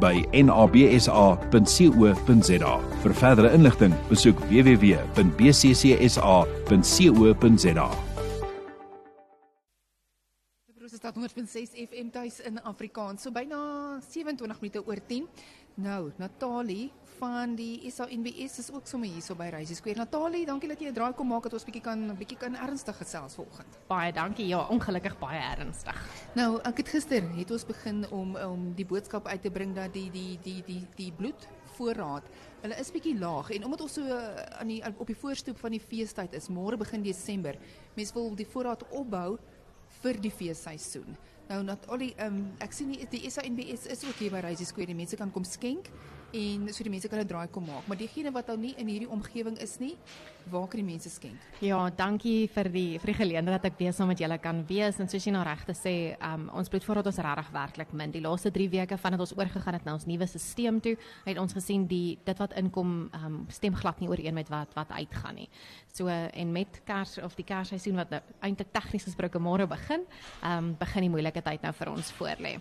by nabsa.co.za. Vir verdere inligting, besoek www.bccsa.co.za. Dit is 106 FM tuis in Afrikaans. So byna 27 minute oor 10. Nou, Natalie van die SANBS is ook sommer hier so by Reisy Square. Natalie, dankie dat jy 'n draai kom maak dat ons bietjie kan bietjie kan ernstig gesels vanoggend. Baie dankie. Ja, ongelukkig baie ernstig. Nou, ek het gister het ons begin om om die boodskap uit te bring dat die die die die die bloedvoorraad Hulle is bietjie laag en omdat ons so aan die op die voorstoep van die feestyd is, môre begin Desember. Mense wil die voorraad opbou vir die feesseisoen. Nou net al die ehm um, ek sien die, die SANBS is ook hier by Reisy Square. Die mense kan kom skenk en so die mense kan 'n draai kom maak. Maar diegene wat nou nie in hierdie omgewing is nie, waar kan die mense skenk? Ja, dankie vir die vir die geleentheid dat ek weer saam met julle kan wees en soos jy nou reg te sê, um, ons bloed voordat ons regtig werklik min. Die laaste 3 weke vandat ons oorgegaan het na ons nuwe stelsel toe, het ons gesien die dit wat inkom um, stem glad nie ooreen met wat wat uitgaan nie. So en met Kers of die Kersseisoen wat nou eintlik tegnies gesproke môre begin, um, begin die moeilike tyd nou vir ons voorlê.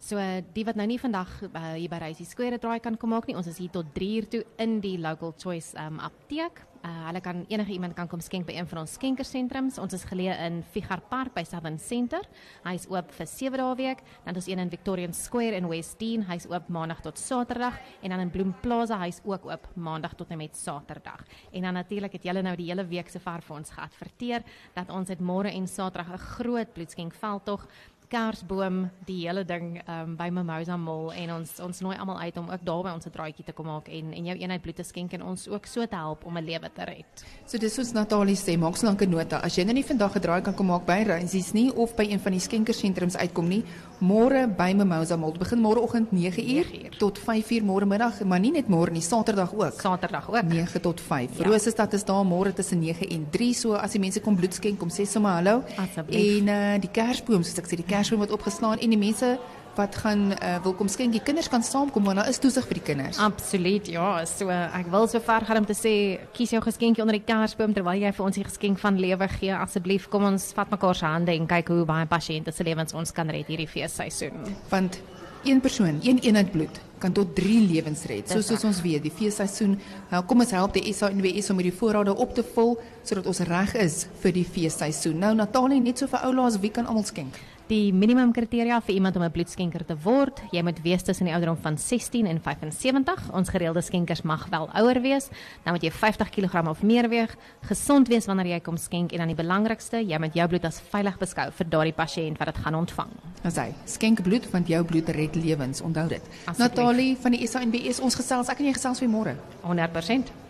So die wat nou nie vandag uh, hier by Reisy Square draai kan kom maak nie. Ons is hier tot 3 uur toe in die Local Choice um, apteek. Uh, hulle kan enige iemand kan kom skenk by een van ons skenkersentrums. Ons is geleë in Figar Park by Southern Center. Hy is oop vir 7 dae week. Dan is een in Victorian Square in West Dean. Hy is oop maandag tot Saterdag en dan in Bloem Plaza hy is ook oop maandag tot en met Saterdag. En dan natuurlik het julle nou die hele week sover vir ons geadverteer dat ons het môre en Saterdag 'n groot bloedskenkveldtog kersboom die hele ding um, by Mimosa Mall en ons ons nooi almal uit om ook daar by ons 'n draaitjie te kom maak en en jou eenheid bloed te skenk en ons ook so te help om 'n lewe te red. So dis soos Natalie sê, maak so lank 'n nota. As jy nou nie vandag 'n draai kan kom maak by Reinsies nie of by een van die skenkersentrums uitkom nie, môre by Mimosa Mall. Begin môreoggend 9uur tot 5uur môre middag, maar nie net môre nie, Saterdag ook. Saterdag ook 9 tot 5. Ja. Rosestad is daar môre tussen 9 en 3. So as die mense kom bloed skenk, kom sê sommer hallo. Asseblief. En uh, die kersboom, soos ek sê, die kersboom word opgeslaan en die mense wat gaan uh, wil kom skenk, die kinders kan saamkom want daar is toesig vir die kinders. Absoluut, ja. So ek wil so ver gaan om te sê kies jou geskenkie onder die kersboom terwyl jy vir ons die geskenk van lewe gee. Asseblief kom ons vat mekaar se hande en kyk hoe baie pasiënte se lewens ons kan red hierdie feesseisoen. Want een persoon, een eenheid bloed kan tot 3 lewens red. So soos ons weet, die feesseisoen, nou kom ons help die SANWS om hierdie voorrade op te vul sodat ons reg is vir die feesseisoen. Nou Natalie, net so vir oulaas, wie kan almal skenk? Die minimum kriteria vir iemand om 'n bloedskenker te word, jy moet wees tussen die ouderdom van 16 en 75. Ons gereelde skenkers mag wel ouer wees. Dan moet jy 50 kg of meer weeg, gesond wees wanneer jy kom skenk en dan die belangrikste, jy moet jou bloed as veilig beskou vir daardie pasiënt wat dit gaan ontvang. As hy skenk bloed want jou bloed red lewens, onthou dit. Natalie van die SANBS, ons gesels, ek en jy gesels weer môre. 100%.